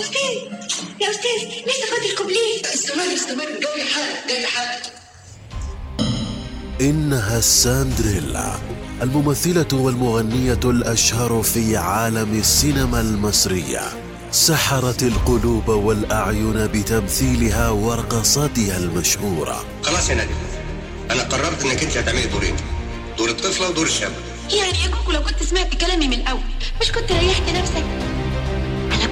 أستاذ يا أستاذ لسه فاضل كوبليه استمر استمر. جاي حالك جاي حالك إنها ساندريلا الممثلة والمغنية الأشهر في عالم السينما المصرية. سحرت القلوب والأعين بتمثيلها ورقصاتها المشهورة. خلاص يا نادي. أنا قررت إنك أنت هتعملي دورين دور الطفلة ودور الشاب. يعني يا كوكو لو كنت سمعت كلامي من الأول مش كنت ريحت نفسك؟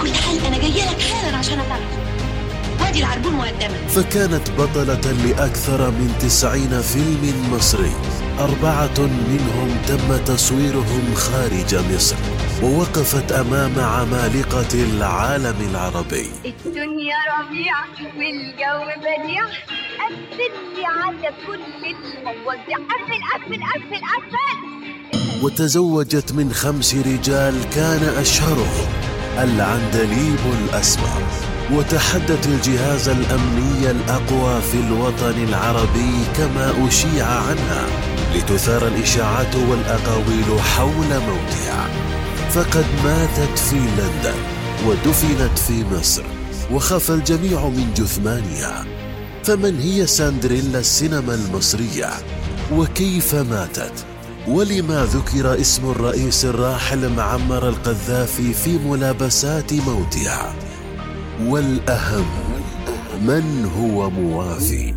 كل حال أنا جاية لك حالا عشان أتعرف وادي العربون مقدمة. فكانت بطلة لأكثر من تسعين فيلم مصري. أربعة منهم تم تصويرهم خارج مصر ووقفت أمام عمالقة العالم العربي. الدنيا ربيع والجو بديع. قفل لي على كل المواضيع قفل قفل قفل قفل وتزوجت من خمس رجال كان أشهرهم. العندليب الأسمر وتحدت الجهاز الأمني الأقوى في الوطن العربي كما أشيع عنها لتثار الإشاعات والأقاويل حول موتها فقد ماتت في لندن ودفنت في مصر وخاف الجميع من جثمانها. فمن هي ساندريلا السينما المصرية؟ وكيف ماتت؟ ولما ذكر اسم الرئيس الراحل معمر القذافي في ملابسات موتها والأهم من هو موافي؟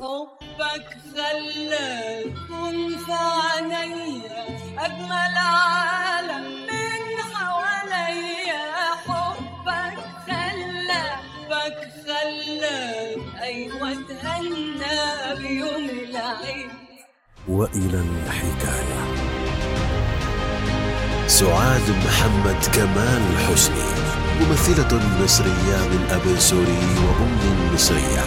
حبك خلى يكون في عينيا أجمل عالم من حواليا حبك خلى حبك خلى أيوة اتهنى بيوم العيد. وإلى الحكاية. سعاد محمد كمال حسني ممثلة مصرية من أب سوري وأم مصرية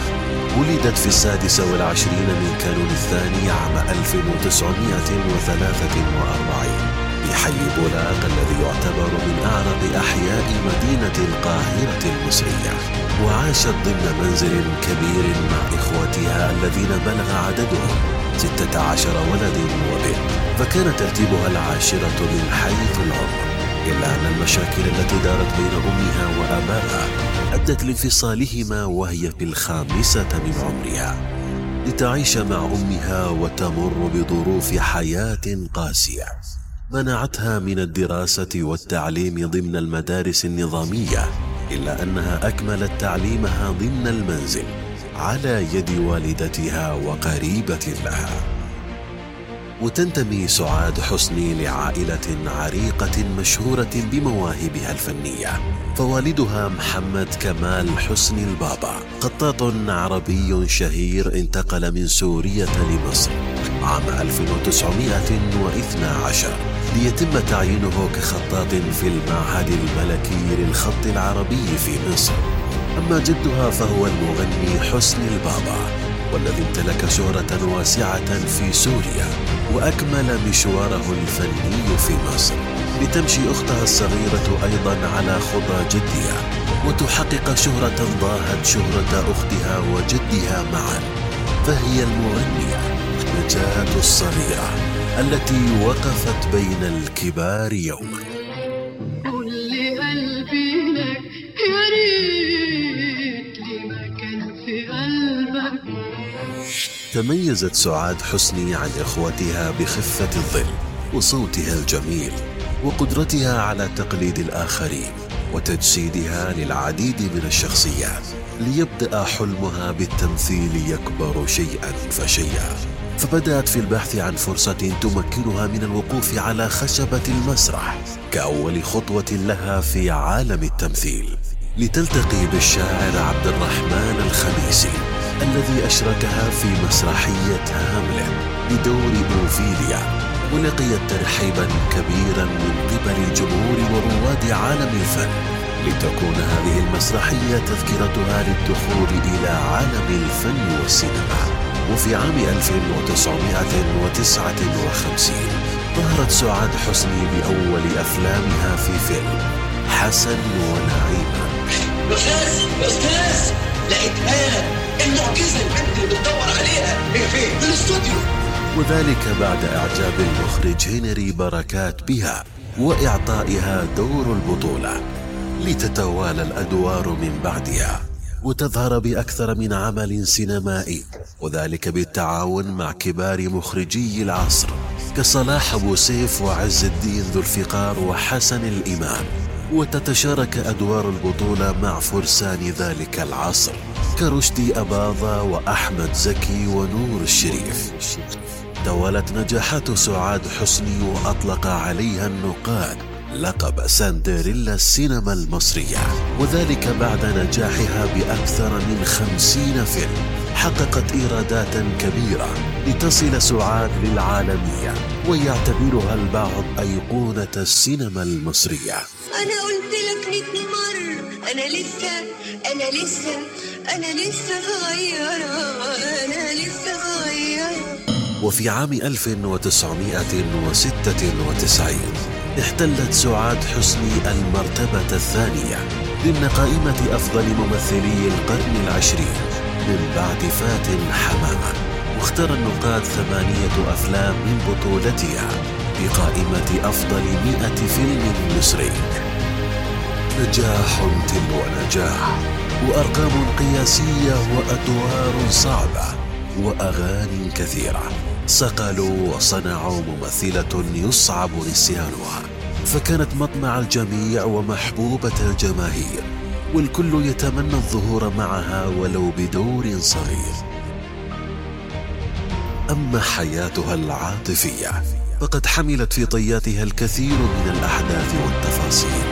ولدت في السادسة والعشرين من كانون الثاني عام 1943 في حي بولاق الذي يعتبر من أعرق أحياء مدينة القاهرة المصرية. وعاشت ضمن منزل كبير مع إخوتها الذين بلغ عددهم ستة عشر ولد وبنت فكان ترتيبها العاشرة من حيث العمر إلا أن المشاكل التي دارت بين أمها وأباها أدت لانفصالهما وهي في الخامسة من عمرها لتعيش مع أمها وتمر بظروف حياة قاسية. منعتها من الدراسة والتعليم ضمن المدارس النظامية إلا أنها أكملت تعليمها ضمن المنزل. على يد والدتها وقريبة لها. وتنتمي سعاد حسني لعائلة عريقة مشهورة بمواهبها الفنية. فوالدها محمد كمال حسني البابا خطاط عربي شهير انتقل من سوريا لمصر عام 1912 ليتم تعيينه كخطاط في المعهد الملكي للخط العربي في مصر. أما جدها فهو المغني حسني البابا والذي امتلك شهرة واسعة في سوريا وأكمل مشواره الفني في مصر. لتمشي أختها الصغيرة أيضا على خطى جدها وتحقق شهرة ضاهت شهرة أختها وجدها معا. فهي المغنية نجاة الصغيرة التي وقفت بين الكبار يوما. تميزت سعاد حسني عن إخوتها بخفة الظل وصوتها الجميل وقدرتها على تقليد الآخرين وتجسيدها للعديد من الشخصيات ليبدأ حلمها بالتمثيل يكبر شيئا فشيئا. فبدأت في البحث عن فرصة تمكنها من الوقوف على خشبة المسرح كأول خطوة لها في عالم التمثيل. لتلتقي بالشاعر عبد الرحمن الخميسي. الذي أشركها في مسرحية هاملت بدور أوفيليا ولقيت ترحيبا كبيرا من قبل الجمهور ورواد عالم الفن لتكون هذه المسرحية تذكرتها للدخول إلى عالم الفن والسينما. وفي عام 1959 ظهرت سعاد حسني بأول أفلامها في فيلم حسن ونعيمة يا أستاذ لقيتها المعجزه اللي بتدور عليها هي فين؟ في الاستوديو وذلك بعد إعجاب المخرج هنري بركات بها وإعطائها دور البطولة لتتوالى الأدوار من بعدها وتظهر بأكثر من عمل سينمائي وذلك بالتعاون مع كبار مخرجي العصر كصلاح أبو سيف وعز الدين ذو الفقار وحسن الإمام وتتشارك أدوار البطولة مع فرسان ذلك العصر. كرشدي أباظة وأحمد زكي ونور الشريف. توالت نجاحات سعاد حسني وأطلق عليها النقاد لقب سندريلا السينما المصرية. وذلك بعد نجاحها بأكثر من خمسين فيلم حققت إيرادات كبيرة لتصل سعاد للعالمية. ويعتبرها البعض أيقونة السينما المصرية. أنا قلت لك 100 مرة أنا لسه أنا لسه أنا لسه صغيرة أنا لسه صغيرة. وفي عام 1996 احتلت سعاد حسني المرتبة الثانية ضمن قائمة أفضل ممثلي القرن العشرين من بعد فاتن حمامة. واختار النقاد ثمانية أفلام من بطولتها بقائمة أفضل مئة فيلم مصري. نجاح تلو نجاح وأرقام قياسية وأدوار صعبة وأغاني كثيرة. صقلوا وصنعوا ممثلة يصعب نسيانها. فكانت مطمع الجميع ومحبوبة الجماهير والكل يتمنى الظهور معها ولو بدور صغير. أما حياتها العاطفية؟ فقد حملت في طياتها الكثير من الأحداث والتفاصيل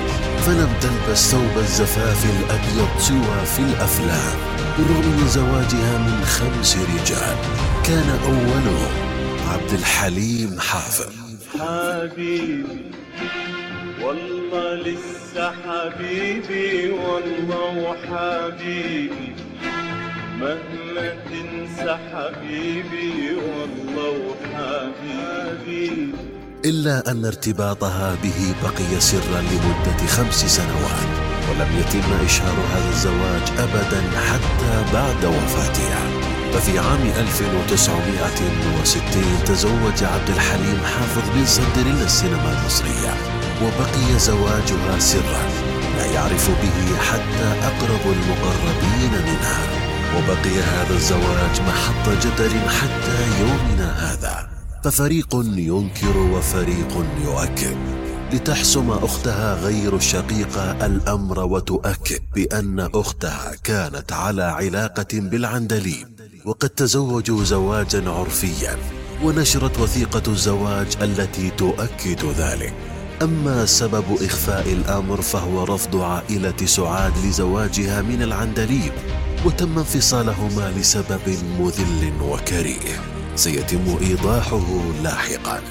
فلم تلبس ثوب الزفاف الأبيض سوى في الأفلام بالرغم من زواجها من خمس رجال. كان أولهم عبد الحليم حافظ. حبيبي والله لسه حبيبي والله وحبيبي مهما تنسى حبيبي والله وحبيبي إلا أن ارتباطها به بقي سرا لمدة خمس سنوات ولم يتم إشهار هذا الزواج أبدا حتى بعد وفاتها. ففي عام 1960 تزوج عبد الحليم حافظ من سندريلا السينما المصرية وبقي زواجها سرا لا يعرف به حتى أقرب المقربين منها. وبقي هذا الزواج محط جدل حتى يومنا هذا. ففريق ينكر وفريق يؤكد. لتحسم أختها غير الشقيقه الأمر وتؤكد بأن أختها كانت على علاقة بالعندليب وقد تزوجوا زواجا عرفيا ونشرت وثيقة الزواج التي تؤكد ذلك. أما سبب إخفاء الأمر فهو رفض عائلة سعاد لزواجها من العندليب. وتم انفصالهما لسبب مذل وكريه. سيتم إيضاحه لاحقا.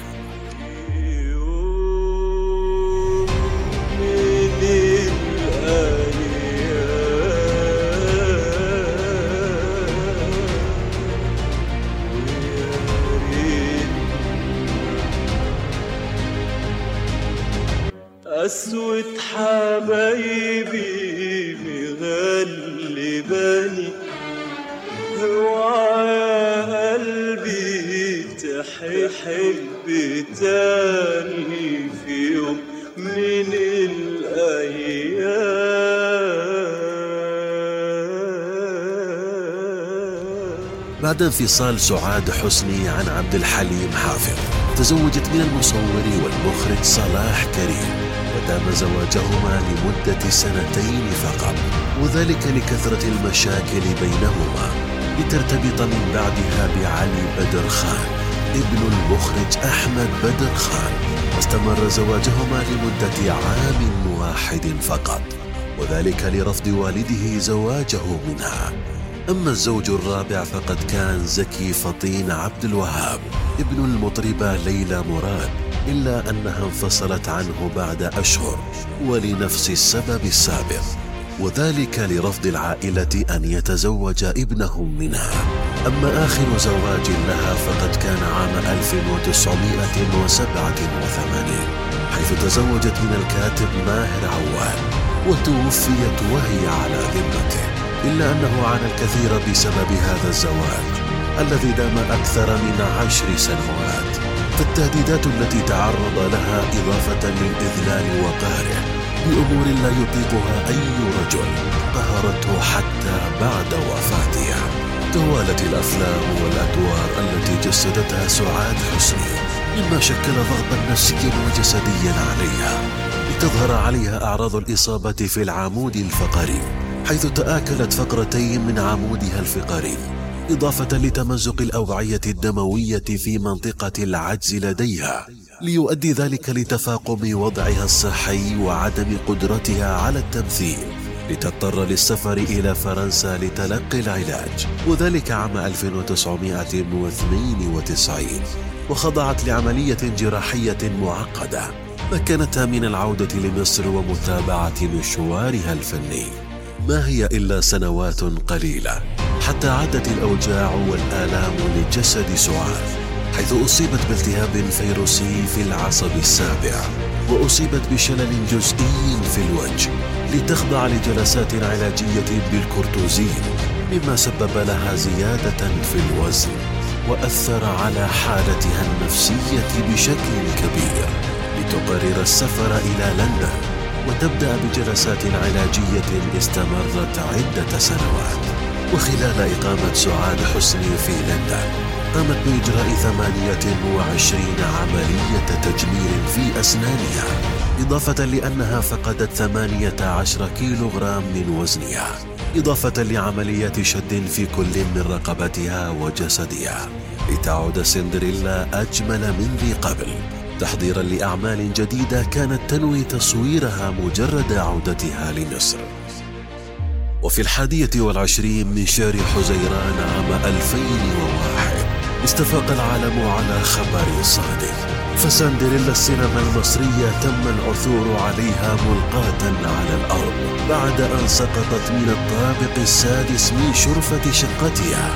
أسود حبايبي. تاني في يوم من الأيام. بعد انفصال سعاد حسني عن عبد الحليم حافظ تزوجت من المصور والمخرج صلاح كريم ودام زواجهما لمدة سنتين فقط وذلك لكثرة المشاكل بينهما لترتبط من بعدها بعلي بدر خان. ابن المخرج أحمد بدر خان. واستمر زواجهما لمدة عام واحد فقط. وذلك لرفض والده زواجه منها. أما الزوج الرابع فقد كان زكي فطين عبد الوهاب ابن المطربة ليلى مراد إلا أنها انفصلت عنه بعد أشهر ولنفس السبب السابق. وذلك لرفض العائلة أن يتزوج ابنهم منها. أما آخر زواج لها فقد كان عام 1987 حيث تزوجت من الكاتب ماهر عواد وتوفيت وهي على ذمته إلا أنه عانى الكثير بسبب هذا الزواج الذي دام أكثر من عشر سنوات فالتهديدات التي تعرض لها إضافة للإذلال وقهره بأمور لا يطيقها أي رجل قهرته حتى بعد وفاتها. توالت الأفلام والأدوار التي جسدتها سعاد حسني مما شكل ضغطا نفسيا وجسديا عليها لتظهر عليها أعراض الإصابة في العمود الفقري حيث تآكلت فقرتين من عمودها الفقري إضافة لتمزق الأوعية الدموية في منطقة العجز لديها ليؤدي ذلك لتفاقم وضعها الصحي وعدم قدرتها على التمثيل. لتضطر للسفر إلى فرنسا لتلقي العلاج وذلك عام 1992 وخضعت لعملية جراحية معقدة مكنتها من العودة لمصر ومتابعة مشوارها الفني. ما هي إلا سنوات قليلة حتى عادت الأوجاع والآلام لجسد سعاد حيث أصيبت بالتهاب فيروسي في العصب السابع وأصيبت بشلل جزئي في الوجه. لتخضع لجلسات علاجية بالكورتوزين مما سبب لها زيادة في الوزن وأثر على حالتها النفسية بشكل كبير. لتقرر السفر إلى لندن وتبدأ بجلسات علاجية استمرت عدة سنوات. وخلال إقامة سعاد حسني في لندن قامت بإجراء 28 عملية تجميل في أسنانها. إضافة لأنها فقدت 18 كيلوغرام من وزنها. إضافة لعمليات شد في كل من رقبتها وجسدها. لتعود سندريلا أجمل من ذي قبل. تحضيرا لأعمال جديدة كانت تنوي تصويرها مجرد عودتها لمصر. وفي الحادية والعشرين من شهر حزيران عام 2001 استفاق العالم على خبر صادق. فسندريلا السينما المصرية تم العثور عليها ملقاة على الأرض بعد أن سقطت من الطابق السادس من شرفة شقتها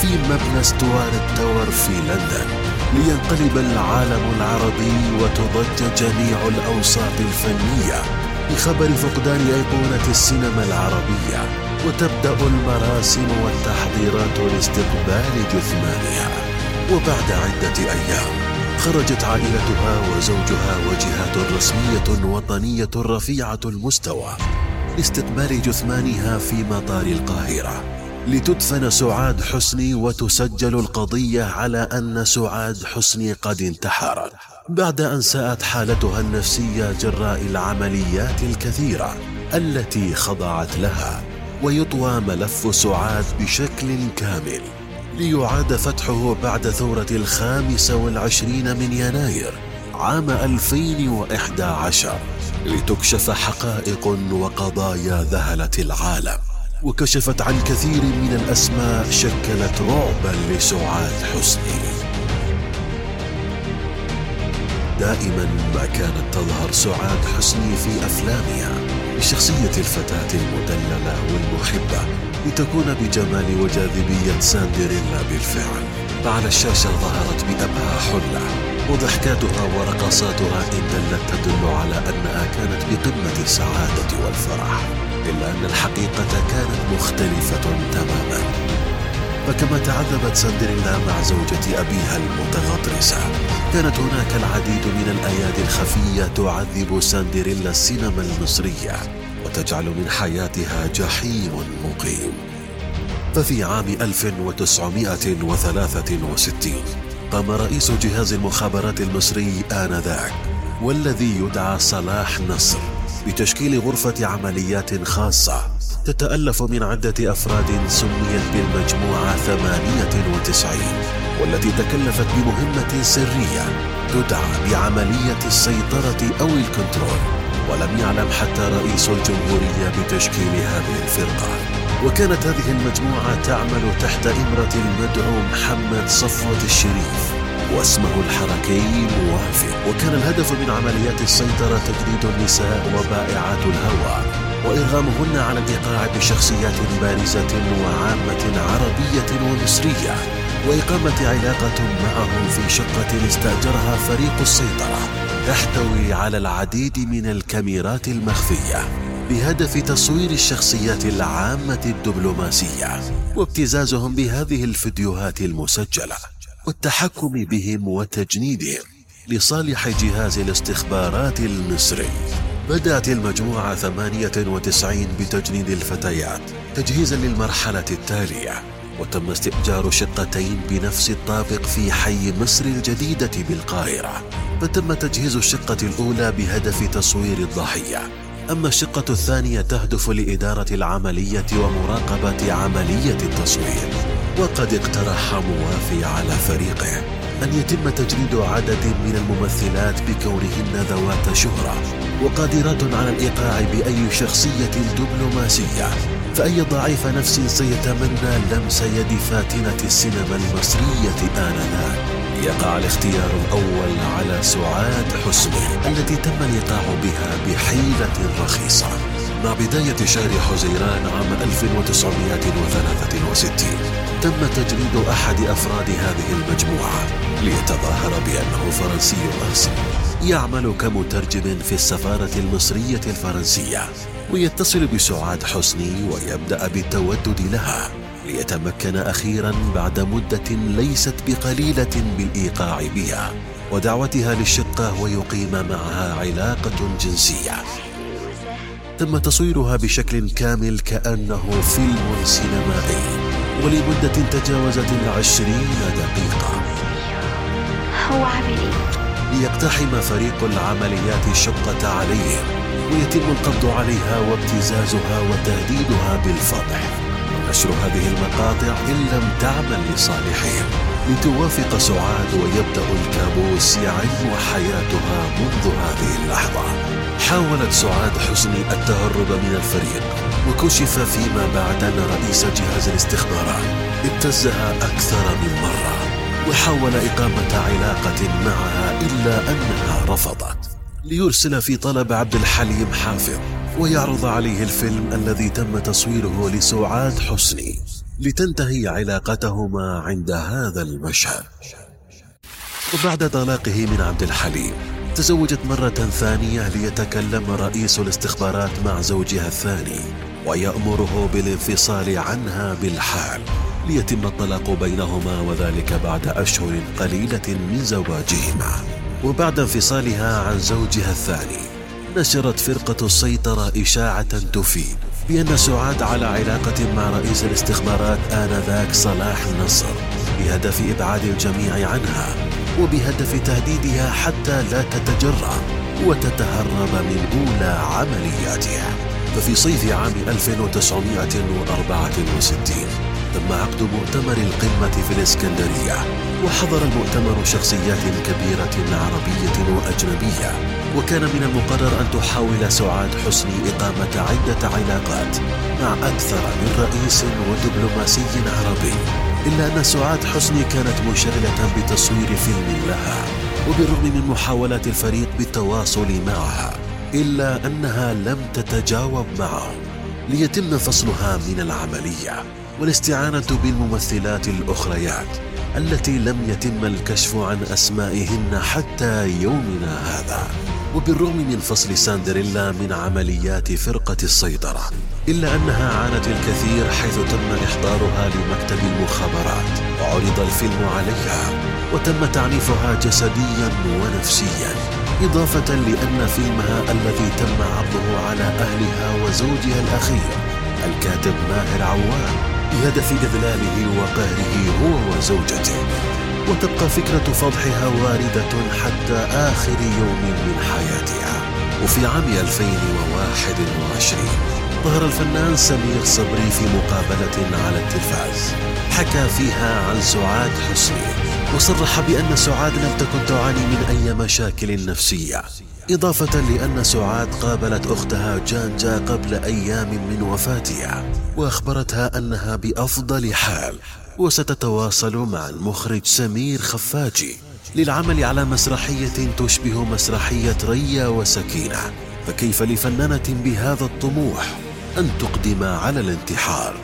في مبنى ستوارت تاور في لندن. لينقلب العالم العربي وتضج جميع الأوساط الفنية بخبر فقدان أيقونة السينما العربية وتبدأ المراسم والتحضيرات لاستقبال جثمانها. وبعد عدة أيام خرجت عائلتها وزوجها وجهات رسمية وطنية رفيعة المستوى لاستقبال جثمانها في مطار القاهرة لتدفن سعاد حسني وتسجل القضية على أن سعاد حسني قد انتحرت. بعد أن ساءت حالتها النفسية جراء العمليات الكثيرة التي خضعت لها ويطوى ملف سعاد بشكل كامل. ليعاد فتحه بعد ثورة الخامس والعشرين من يناير عام 2011 لتكشف حقائق وقضايا ذهلت العالم. وكشفت عن كثير من الأسماء شكلت رعبا لسعاد حسني. دائما ما كانت تظهر سعاد حسني في أفلامها. بشخصية الفتاة المدللة والمحبة لتكون بجمال وجاذبية ساندريلا بالفعل. فعلى الشاشة ظهرت بأبهى حلة وضحكاتها ورقصاتها إن دلت تدل على أنها كانت بقمة السعادة والفرح إلا أن الحقيقة كانت مختلفة تماما. فكما تعذبت سندريلا مع زوجة أبيها المتغطرسة كانت هناك العديد من الأيادي الخفية تعذب سندريلا السينما المصرية وتجعل من حياتها جحيم مقيم. ففي عام 1963 قام رئيس جهاز المخابرات المصري آنذاك والذي يدعى صلاح نصر. بتشكيل غرفة عمليات خاصة تتألف من عدة أفراد سميت بالمجموعة 98 والتي تكلفت بمهمة سرية تدعى بعملية السيطرة أو الكنترول ولم يعلم حتى رئيس الجمهورية بتشكيل هذه الفرقة. وكانت هذه المجموعة تعمل تحت إمرة المدعو محمد صفوة الشريف. واسمه الحركي موافق. وكان الهدف من عمليات السيطرة تجنيد النساء وبائعات الهوى وإرغامهن على الإيقاع بشخصيات بارزة وعامة عربية ومصرية وإقامة علاقة معهم في شقة استأجرها فريق السيطرة تحتوي على العديد من الكاميرات المخفية بهدف تصوير الشخصيات العامة الدبلوماسية وابتزازهم بهذه الفيديوهات المسجلة. والتحكم بهم وتجنيدهم لصالح جهاز الاستخبارات المصري. بدأت المجموعة 98 بتجنيد الفتيات تجهيزا للمرحلة التالية وتم استئجار شقتين بنفس الطابق في حي مصر الجديدة بالقاهرة. فتم تجهيز الشقة الأولى بهدف تصوير الضحية. أما الشقة الثانية تهدف لإدارة العملية ومراقبة عملية التصوير. وقد اقترح موافي على فريقه أن يتم تجريد عدد من الممثلات بكونهن ذوات شهرة وقادرات على الإيقاع بأي شخصية دبلوماسية فأي ضعيف نفس سيتمنى لمس يد فاتنة السينما المصرية آنذاك. يقع الاختيار الأول على سعاد حسني التي تم الإيقاع بها بحيلة رخيصة. مع بداية شهر حزيران عام 1963 تم تجريد أحد أفراد هذه المجموعة ليتظاهر بأنه فرنسي أصل يعمل كمترجم في السفارة المصرية الفرنسية ويتصل بسعاد حسني ويبدأ بالتودد لها ليتمكن أخيرا بعد مدة ليست بقليلة بالإيقاع بها ودعوتها للشقة ويقيم معها علاقة جنسية. تم تصويرها بشكل كامل كأنه فيلم سينمائي ولمدة تجاوزت العشرين دقيقة. هو إيه؟ ليقتحم فريق العمليات الشقة عليهم ويتم القبض عليها وابتزازها وتهديدها بالفضح. ونشر هذه المقاطع إن لم تعمل لصالحهم. لتوافق سعاد ويبدأ الكابوس يعم حياتها منذ هذه اللحظة. حاولت سعاد حسني التهرب من الفريق وكشف فيما بعد أن رئيس جهاز الاستخبارات ابتزها أكثر من مرة وحاول إقامة علاقة معها إلا أنها رفضت. ليرسل في طلب عبد الحليم حافظ ويعرض عليه الفيلم الذي تم تصويره لسعاد حسني لتنتهي علاقتهما عند هذا المشهد. وبعد طلاقه من عبد الحليم تزوجت مرة ثانية ليتكلم رئيس الاستخبارات مع زوجها الثاني ويأمره بالانفصال عنها بالحال ليتم الطلاق بينهما وذلك بعد أشهر قليلة من زواجهما. وبعد انفصالها عن زوجها الثاني نشرت فرقة السيطرة إشاعة تفيد بأن سعاد على علاقة مع رئيس الاستخبارات آنذاك صلاح النصر بهدف إبعاد الجميع عنها. وبهدف تهديدها حتى لا تتجرأ وتتهرب من أولى عملياتها. ففي صيف عام 1964 تم عقد مؤتمر القمة في الإسكندرية وحضر المؤتمر شخصيات كبيرة عربية وأجنبية. وكان من المقرر أن تحاول سعاد حسني إقامة عدة علاقات مع أكثر من رئيس ودبلوماسي عربي. إلا أن سعاد حسني كانت منشغلة بتصوير فيلم لها وبالرغم من محاولات الفريق بالتواصل معها إلا أنها لم تتجاوب معهم ليتم فصلها من العملية والاستعانة بالممثلات الأخريات التي لم يتم الكشف عن أسمائهن حتى يومنا هذا. وبالرغم من فصل ساندريلا من عمليات فرقة السيطرة إلا أنها عانت الكثير حيث تم إحضارها لمكتب المخابرات وعرض الفيلم عليها وتم تعنيفها جسديا ونفسيا إضافة لأن فيلمها الذي تم عرضه على أهلها وزوجها الأخير الكاتب ماهر بهدف إذلاله وقهره هو وزوجته وتبقى فكرة فضحها واردة حتى آخر يوم من حياتها. وفي عام 2021 ظهر الفنان سمير صبري في مقابلة على التلفاز. حكى فيها عن سعاد حسني وصرح بأن سعاد لم تكن تعاني من أي مشاكل نفسية. إضافة لأن سعاد قابلت أختها جانجا قبل أيام من وفاتها وأخبرتها أنها بأفضل حال وستتواصل مع المخرج سمير خفاجي للعمل على مسرحية تشبه مسرحية ريا وسكينة. فكيف لفنانة بهذا الطموح أن تقدم على الانتحار؟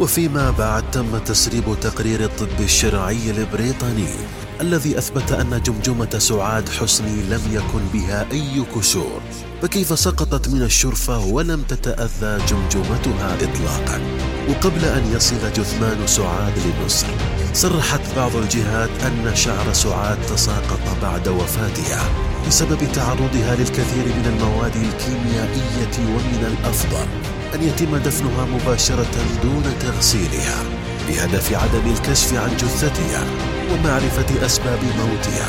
وفيما بعد تم تسريب تقرير الطب الشرعي البريطاني. الذي أثبت أن جمجمة سعاد حسني لم يكن بها أي كسور فكيف سقطت من الشرفة ولم تتأذى جمجمتها إطلاقا؟ وقبل أن يصل جثمان سعاد لمصر صرحت بعض الجهات أن شعر سعاد تساقط بعد وفاتها بسبب تعرضها للكثير من المواد الكيميائية ومن الأفضل أن يتم دفنها مباشرة دون تغسيلها. بهدف عدم الكشف عن جثتها ومعرفة أسباب موتها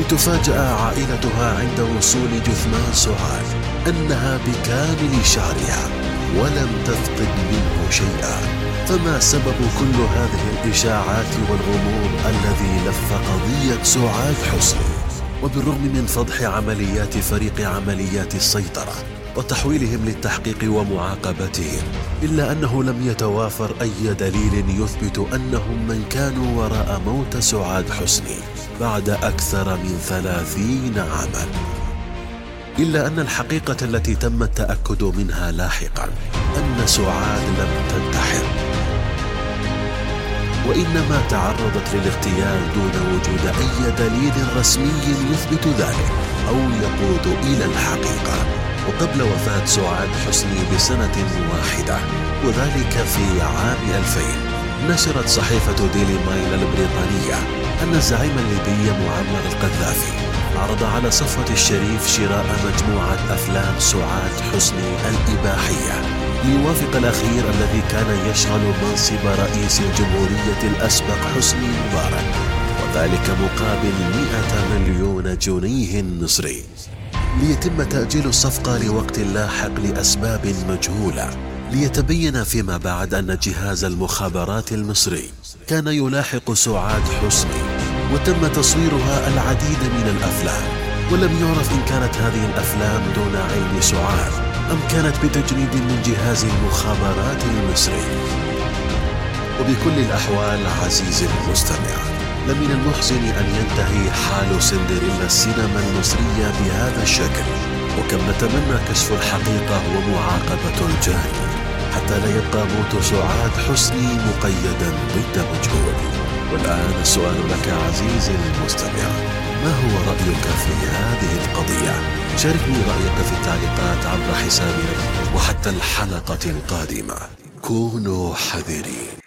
لتفاجأ عائلتها عند وصول جثمان سعاد أنها بكامل شعرها ولم تفقد منه شيئا. فما سبب كل هذه الإشاعات والغموض الذي لف قضية سعاد حسني؟ وبالرغم من فضح عمليات فريق عمليات السيطرة وتحويلهم للتحقيق ومعاقبتهم إلا أنه لم يتوافر أي دليل يثبت أنهم من كانوا وراء موت سعاد حسني بعد أكثر من ثلاثين عاما. إلا أن الحقيقة التي تم التأكد منها لاحقا أن سعاد لم تنتحر. وإنما تعرضت للاغتيال دون وجود أي دليل رسمي يثبت ذلك أو يقود إلى الحقيقة. وقبل وفاة سعاد حسني بسنة واحدة وذلك في عام 2000 نشرت صحيفة ديلي مايل البريطانية أن الزعيم الليبي معمر القذافي عرض على صفوة الشريف شراء مجموعة أفلام سعاد حسني الإباحية ليوافق الأخير الذي كان يشغل منصب رئيس الجمهورية الأسبق حسني مبارك وذلك مقابل 100 مليون جنيه مصري. ليتم تأجيل الصفقة لوقت لاحق لأسباب مجهولة ليتبين فيما بعد أن جهاز المخابرات المصري كان يلاحق سعاد حسني وتم تصويرها العديد من الأفلام ولم يعرف إن كانت هذه الأفلام دون علم سعاد أم كانت بتجنيد من جهاز المخابرات المصري. وبكل الأحوال عزيزي المستمع لم من المحزن أن ينتهي حال سندريلا السينما المصرية بهذا الشكل وكم نتمنى كشف الحقيقة ومعاقبة الجاني حتى لا يبقى موت سعاد حسني مقيدا ضد مجهول والآن السؤال لك عزيزي المستمع ما هو رأيك في هذه القضية؟ شاركني رأيك في التعليقات عبر حسابنا وحتى الحلقة القادمة. كونوا حذرين.